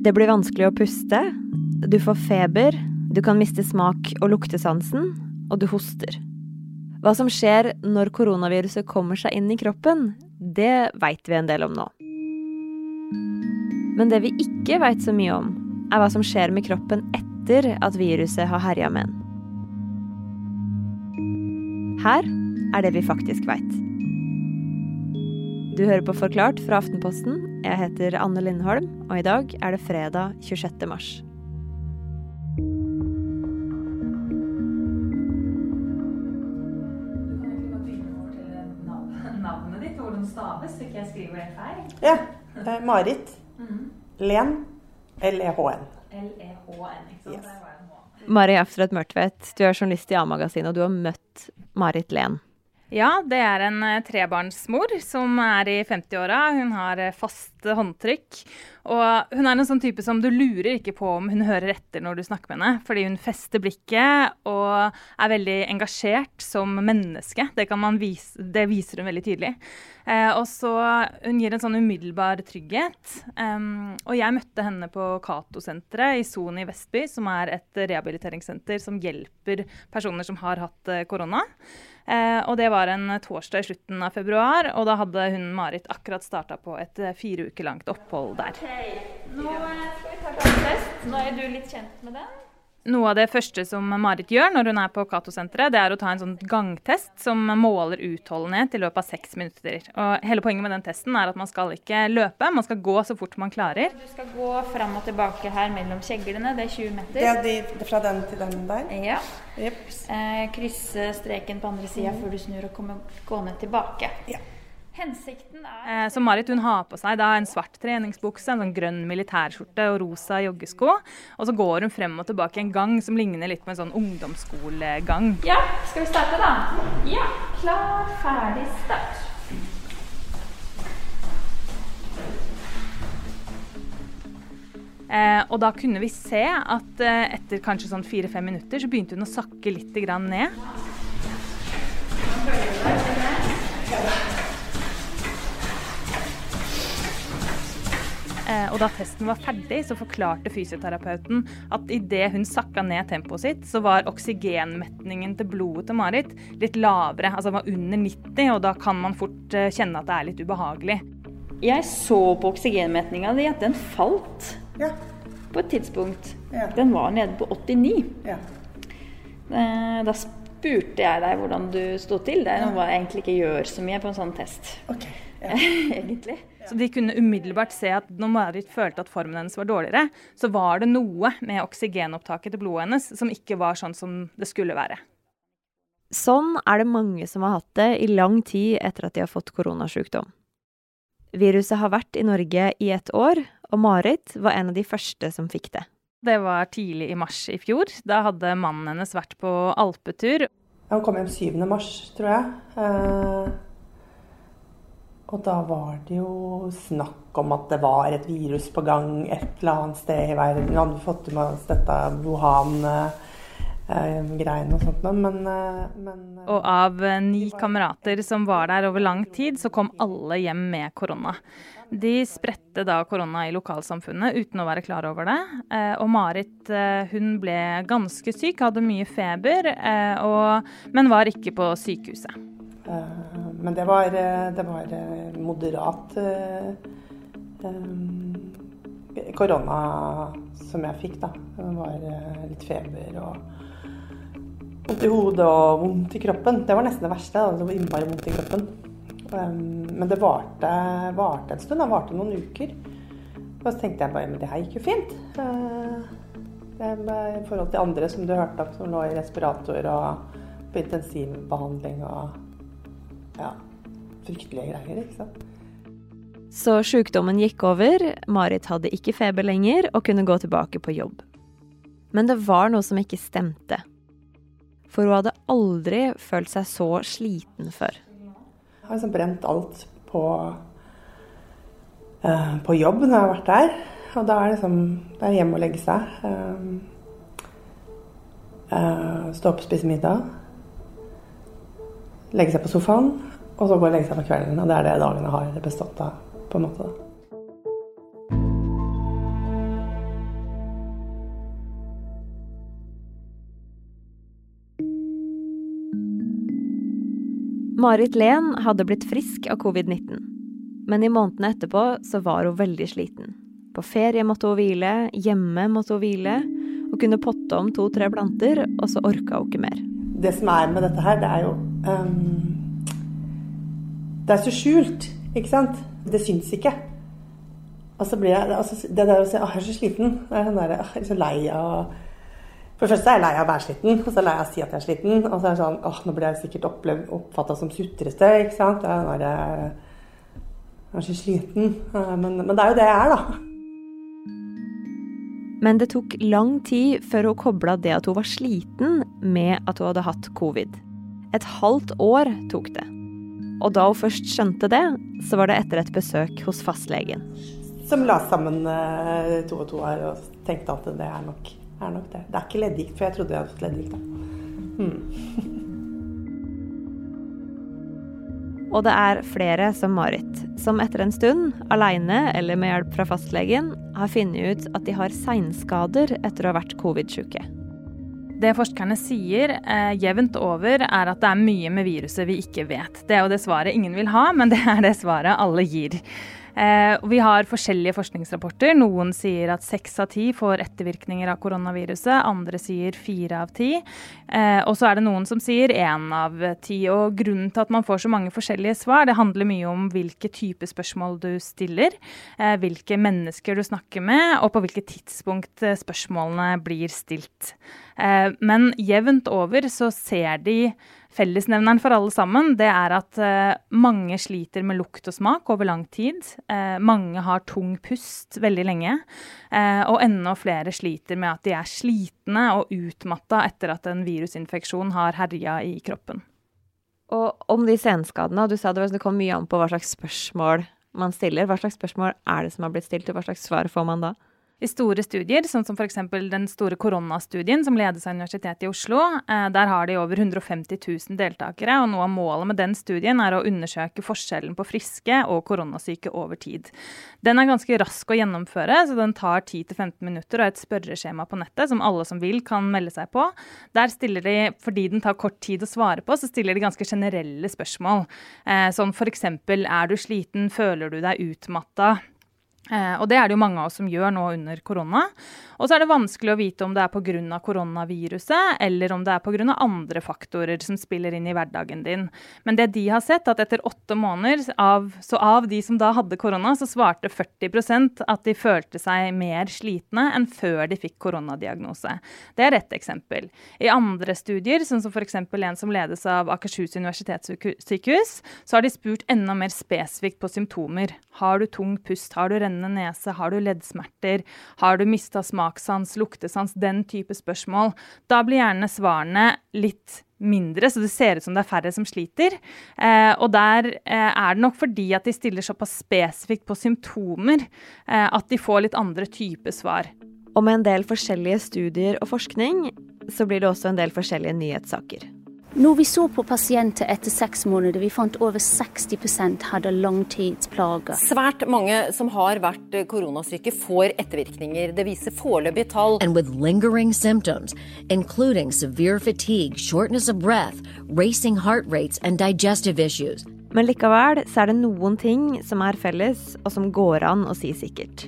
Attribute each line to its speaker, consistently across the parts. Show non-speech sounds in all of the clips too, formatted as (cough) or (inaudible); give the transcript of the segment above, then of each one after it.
Speaker 1: Det blir vanskelig å puste, du får feber, du kan miste smak- og luktesansen, og du hoster. Hva som skjer når koronaviruset kommer seg inn i kroppen, det veit vi en del om nå. Men det vi ikke veit så mye om, er hva som skjer med kroppen etter at viruset har herja med den. Her er det vi faktisk veit. Du hører på Forklart fra Aftenposten. Jeg heter Anne Lindholm, og i dag er det fredag 26. mars.
Speaker 2: Navnet ditt, hvordan staves, så ikke jeg skriver det feil.
Speaker 3: Ja. Eh, Marit Len. L-E-H-N.
Speaker 2: L-E-H-N, ikke sant?
Speaker 3: Yes.
Speaker 2: Der var det en H.
Speaker 1: Mari Afsrød Mørtvedt, du er journalist i A-magasinet, og du har møtt Marit Len.
Speaker 2: Ja, det er en eh, trebarnsmor som er i 50-åra. Hun har eh, fast håndtrykk. Og hun er en sånn type som du lurer ikke på om hun hører etter når du snakker med henne, fordi hun fester blikket og er veldig engasjert som menneske. Det, vise, det viser hun veldig tydelig. Eh, og så Hun gir en sånn umiddelbar trygghet. Um, og jeg møtte henne på Cato-senteret i Son i Vestby, som er et rehabiliteringssenter som hjelper personer som har hatt eh, korona. Eh, og det var en torsdag i slutten av februar, og da hadde hun Marit akkurat starta på et eh, fire uker langt opphold der.
Speaker 4: Nå skal vi ta gangtest. Nå er du litt kjent med den.
Speaker 2: Noe av det første som Marit gjør når hun er på Cato-senteret, det er å ta en sånn gangtest som måler utholdenhet i løpet av seks minutter. Og hele poenget med den testen er at man skal ikke løpe, man skal gå så fort man klarer.
Speaker 4: Du skal gå fram og tilbake her mellom kjeglene. Det er 20
Speaker 3: Det
Speaker 4: meter.
Speaker 3: er de, fra den til den der?
Speaker 4: Ja.
Speaker 3: Jepp.
Speaker 4: Eh, krysse streken på andre sida før du snur og kommer gående tilbake.
Speaker 3: Ja.
Speaker 4: Hensikten er
Speaker 2: Eh, Så Marit hun har på seg en svart treningsbukse, en sånn grønn militærskjorte og rosa joggesko. Og så går hun frem og tilbake en gang som ligner litt på en sånn ungdomsskolegang.
Speaker 4: Ja, skal vi starte, da? Ja. Klar, ferdig, start.
Speaker 2: Eh, og da kunne vi se at eh, etter kanskje sånn fire-fem minutter så begynte hun å sakke litt grann ned. Og da testen var ferdig, så forklarte fysioterapeuten at idet hun sakka ned tempoet sitt, så var oksygenmetningen til blodet til Marit litt lavere, altså var under 90, og da kan man fort eh, kjenne at det er litt ubehagelig.
Speaker 4: Jeg så på oksygenmetninga di at den falt
Speaker 3: Ja.
Speaker 4: på et tidspunkt.
Speaker 3: Ja.
Speaker 4: Den var nede på 89.
Speaker 3: ja.
Speaker 4: Eh, Da spurte jeg deg hvordan du sto til. Det er noe jeg egentlig ikke gjør så mye på en sånn test.
Speaker 3: Ok. Ja. (laughs)
Speaker 4: egentlig.
Speaker 2: Så de kunne umiddelbart se at når Marit følte at formen hennes var dårligere, så var det noe med oksygenopptaket til blodet hennes som ikke var sånn som det skulle være.
Speaker 1: Sånn er det mange som har hatt det i lang tid etter at de har fått koronasjukdom. Viruset har vært i Norge i et år, og Marit var en av de første som fikk det.
Speaker 2: Det var tidlig i mars i fjor. Da hadde mannen hennes vært på alpetur.
Speaker 3: Han kom hjem 7. mars, tror jeg. Eh, og da var det jo snakk om at det var et virus på gang et eller annet sted i verden. Vi hadde fått med oss dette Wuhan-greiene og sånt, men, eh, men eh,
Speaker 2: Og av eh, ni kamerater som var der over lang tid, så kom alle hjem med korona. De spredte da korona i lokalsamfunnet uten å være klar over det. Eh, Og Marit eh, hun ble ganske syk, hadde mye feber, eh, og, men var ikke på sykehuset.
Speaker 3: Eh, Men det var, eh, det var eh, moderat korona som jeg fikk, da. Det var litt feber og vondt i hodet og vondt i kroppen. Det var nesten det verste. Da. Det var innmari vondt i kroppen. Eh, Men det varte, varte en stund. Det varte noen uker. Og så tenkte jeg bare men det her gikk jo fint. I forhold til andre som du hørte om, som lå i respirator og på intensivbehandling og ja, fryktelige greier, ikke sant.
Speaker 1: Så sjukdommen gikk over, Marit hadde ikke feber lenger og kunne gå tilbake på jobb. Men det var noe som ikke stemte. For hun hadde aldri følt seg så sliten før.
Speaker 3: Jeg har liksom brent alt på, eh, på jobb når jeg har vært der. Og da er det liksom Det er hjemme og legge seg. Eh, eh, stå opp spise middag. Legge seg på sofaen. Og så bare legge seg på kvelden. Og det er det dagene har bestått av, på en måte.
Speaker 1: Marit Lehn hadde blitt frisk av covid-19. Men i månedene etterpå så var hun veldig sliten. På ferie måtte hun hvile, hjemme måtte hun hvile. Hun kunne potte om to-tre planter, og så orka hun ikke mer.
Speaker 3: Det som er med dette her, det er jo um, det er så skjult, ikke sant? Det syns ikke. Og så blir jeg altså, Det der å si 'Å, jeg er så sliten', sånn jeg er så lei av For det første er jeg lei av å være sliten, og så er jeg lei av å si at jeg er sliten. Og så er det sånn åh, nå blir jeg sikkert oppfatta som sutrete, ikke sant. Jeg er, jeg er så sliten. Men, men det er jo det jeg er, da.
Speaker 1: Men det tok lang tid før hun kobla det at hun var sliten, med at hun hadde hatt covid. Et halvt år tok det. Og da hun først skjønte det, så var det etter et besøk hos fastlegen.
Speaker 3: Som la sammen eh, to og to her og tenkte at det er nok, er nok det. Det er ikke leddgikt, for jeg trodde jeg hadde fått leddgikt. Hmm.
Speaker 1: Og det er flere som Marit, som etter en stund, aleine eller med hjelp fra fastlegen, har funnet ut at de har seinskader etter å ha vært covid-sjuke.
Speaker 2: Det forskerne sier eh, jevnt over, er at det er mye med viruset vi ikke vet. Det er jo det svaret ingen vil ha, men det er det svaret alle gir. Eh, vi har forskjellige forskningsrapporter. Noen sier at seks av ti får ettervirkninger av koronaviruset. Andre sier fire av ti. Eh, og så er det noen som sier én av ti. Og grunnen til at man får så mange forskjellige svar, det handler mye om hvilke type spørsmål du stiller, eh, hvilke mennesker du snakker med, og på hvilket tidspunkt spørsmålene blir stilt. Men jevnt over så ser de Fellesnevneren for alle sammen det er at uh, mange sliter med lukt og smak over lang tid. Uh, mange har tung pust veldig lenge. Uh, og enda flere sliter med at de er slitne og utmatta etter at en virusinfeksjon har herja i kroppen.
Speaker 1: Og om de senskadene, du sa det kom mye an på hva slags spørsmål man stiller. Hva slags spørsmål er det som har blitt stilt, og hva slags svar får man da?
Speaker 2: I store studier, sånn som f.eks. den store koronastudien som ledes av Universitetet i Oslo, eh, der har de over 150 000 deltakere. og Noe av målet med den studien er å undersøke forskjellen på friske og koronasyke over tid. Den er ganske rask å gjennomføre, så den tar 10-15 minutter og et spørreskjema på nettet som alle som vil kan melde seg på. Der stiller de, fordi den tar kort tid å svare på, så stiller de ganske generelle spørsmål. Sånn som f.eks.: Er du sliten? Føler du deg utmatta? Eh, og det er det jo mange av oss som gjør nå under korona. Og så er det vanskelig å vite om det er pga. koronaviruset, eller om det er pga. andre faktorer som spiller inn i hverdagen din. Men det de har sett, at etter åtte måneder, av, så av de som da hadde korona, så svarte 40% at de følte seg mer slitne enn før de fikk koronadiagnose. Det er ett eksempel. I andre studier, sånn som f.eks. en som ledes av Akershus universitetssykehus, så har de spurt enda mer spesifikt på symptomer. Har du tung pust? Har du rennende nese? Har du leddsmerter? Har du mista smak? smakssans, luktesans, den type spørsmål. Da blir gjerne svarene litt mindre, så det ser ut som det er færre som sliter. Eh, og der eh, er det nok fordi at de stiller såpass spesifikt på symptomer eh, at de får litt andre typer svar.
Speaker 1: Og med en del forskjellige studier og forskning, så blir det også en del forskjellige nyhetssaker.
Speaker 5: Når vi så på pasienter etter seks måneder, vi fant over 60% hadde langtidsplager.
Speaker 6: Svært mange som har vært koronasyke, får ettervirkninger. Det viser foreløpige tall.
Speaker 7: And with lingering symptoms, including severe fatigue, shortness of breath, racing heart rates and digestive issues.
Speaker 1: Men likevel så er det noen ting som er felles, og som går an å si sikkert.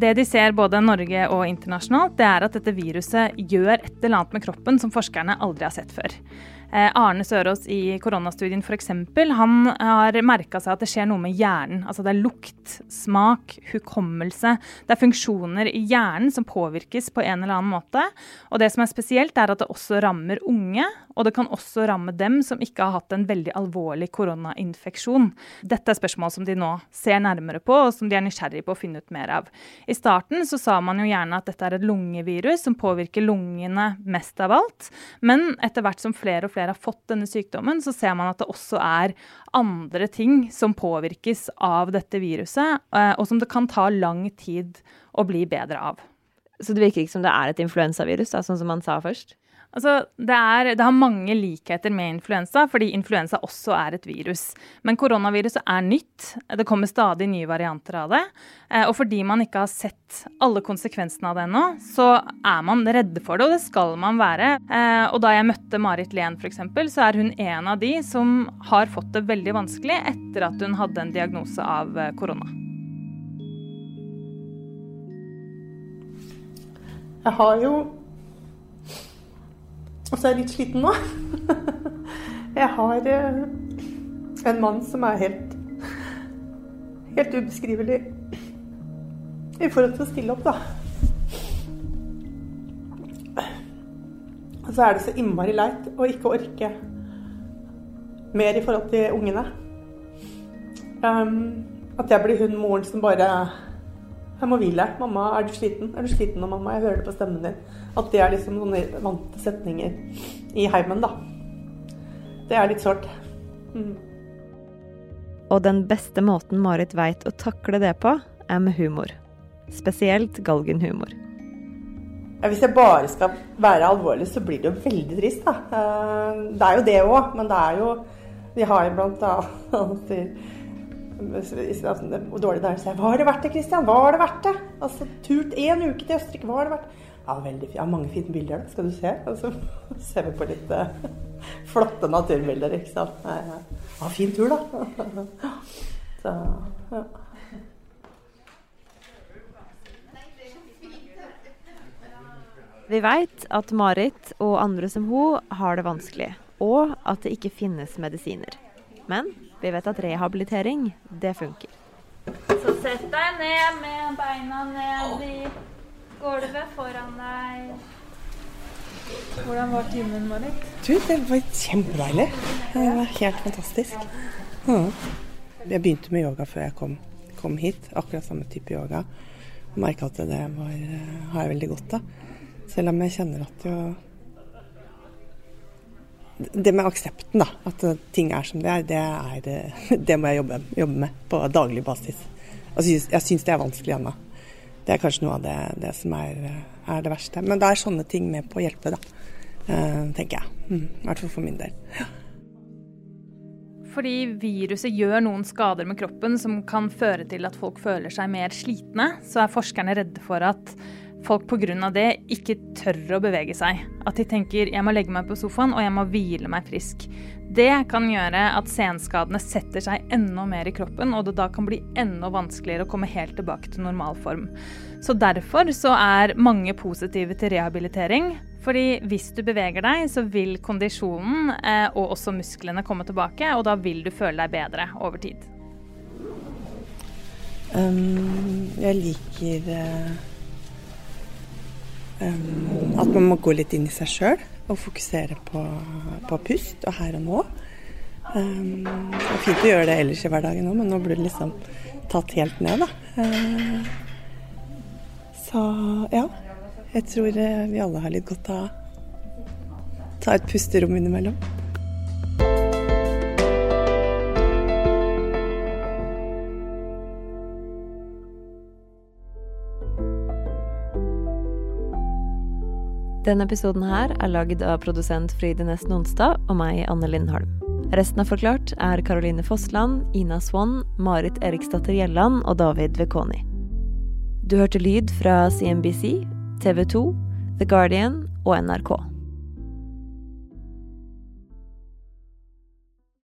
Speaker 2: Det de ser både Norge og internasjonalt, det er at dette viruset gjør et eller annet med kroppen som forskerne aldri har sett før. Eh, Arne Sørås i koronastudien f.eks. Han har merka seg at det skjer noe med hjernen. Altså det er lukt, smak, hukommelse. Det er funksjoner i hjernen som påvirkes på en eller annen måte. Og det som er spesielt, er at det også rammer unge. Og det kan også ramme dem som ikke har hatt en veldig alvorlig koronainfeksjon. Dette er spørsmål som de nå ser nærmere på, og som de er nysgjerrige på å finne ut mer av. I starten så sa man jo gjerne at dette er et lungevirus som påvirker lungene mest av alt. Men etter hvert som flere og flere har fått denne sykdommen, så ser man at det også er andre ting som påvirkes av dette viruset, eh, og som det kan ta lang tid å bli bedre av.
Speaker 1: Så det virker ikke som det er et influensavirus, sånn som man sa først?
Speaker 2: Altså, det, er, det, har mange likheter med influensa, fordi influensa også er et virus. Men koronaviruset er nytt. Det kommer stadig nye varianter av det. Eh, og fordi man ikke har sett alle konsekvensene av det ennå, så er man redde for det, og det skal man være. Eh, og da jeg møtte Marit Lehn f.eks., så er hun en av de som har fått det veldig vanskelig etter at hun hadde en diagnose av eh, korona.
Speaker 3: Jeg har jo og så er jeg litt sliten nå. (laughs) Jeg har eh, en mann som er helt helt ubeskrivelig i forhold til å stille opp, da. Og så er det så innmari leit å ikke orke mer i forhold til ungene. Um, at jeg blir hun moren som bare Jeg må hvile. Mamma, er du sliten? Er du sliten nå, mamma? Jeg hører det på stemmen din. At det er liksom noen vante setninger i heimen, da. Det er litt sårt. Mm.
Speaker 1: Og den beste måten Marit veit å takle det på, er med humor. Spesielt galgenhumor.
Speaker 3: Ja, hvis jeg bare skal være alvorlig, så blir det jo veldig trist, da. Eh, det er jo det òg, men det er jo Vi har jo blant annet (laughs) hvor dårlig det er å si Var det verdt det, Christian? Var det verdt det? Altså, Turt én uke til Østerrike, var det verdt det? Ja, veldig fint. Ja, mange fine bilder, da. skal du se. Og så (laughs) ser vi på litt uh, (laughs) flotte naturbilder, ikke sant. Ja, fin tur, da. (laughs) så, ja.
Speaker 1: Vi veit at Marit og andre som hun har det vanskelig, og at det ikke finnes medisiner. Men vi vet at rehabilitering, det funker.
Speaker 4: Så sett deg ned med beina ned i Gulvet foran deg. Hvordan var timen, Marit?
Speaker 3: Du, det var kjempedeilig. Det var helt fantastisk. Ja. Jeg begynte med yoga før jeg kom, kom hit. Akkurat samme type yoga. Og merka at det var, har jeg veldig godt av. Selv om jeg kjenner at jo Det med aksepten, da. At ting er som det er, det, er, (laughs) det må jeg jobbe, jobbe, med på daglig basis. Jeg syns det er vanskelig ennå. Det er kanskje noe av det, det som er, er, det verste. Men da er sånne ting med på å hjelpe, da. Uh, tenker jeg. Mm, hvert fall for min del.
Speaker 2: Fordi viruset gjør noen skader med kroppen som kan føre til at folk føler seg mer slitne, så er forskerne redde for at folk pga. det ikke tør å bevege seg. At de tenker jeg må legge meg på sofaen og jeg må hvile meg frisk. Det kan gjøre at senskadene setter seg enda mer i kroppen, og det da kan bli enda vanskeligere å komme helt tilbake til normal form. Så derfor så er mange positive til rehabilitering. Fordi hvis du beveger deg, så vil kondisjonen eh, og også musklene komme tilbake, og da vil du føle deg bedre over tid.
Speaker 3: Um, jeg liker uh, at man må gå litt inn i seg sjøl og fokusere på, på, pust og her og nå. Um, det er fint å gjøre det ellers i hverdagen òg, men nå blir det liksom tatt helt ned, da. Uh, så ja. Jeg tror eh, vi alle har litt godt av å ta et pusterom innimellom.
Speaker 1: Denne episoden her er lagd av produsent Fride Nesten Onsdag og meg, Anne Lindholm. Resten av Forklart er Caroline Fossland, Ina Swann, Marit Eriksdatter Gjelland og David Vekoni. Du hørte lyd fra CNBC, TV 2, The Guardian og NRK.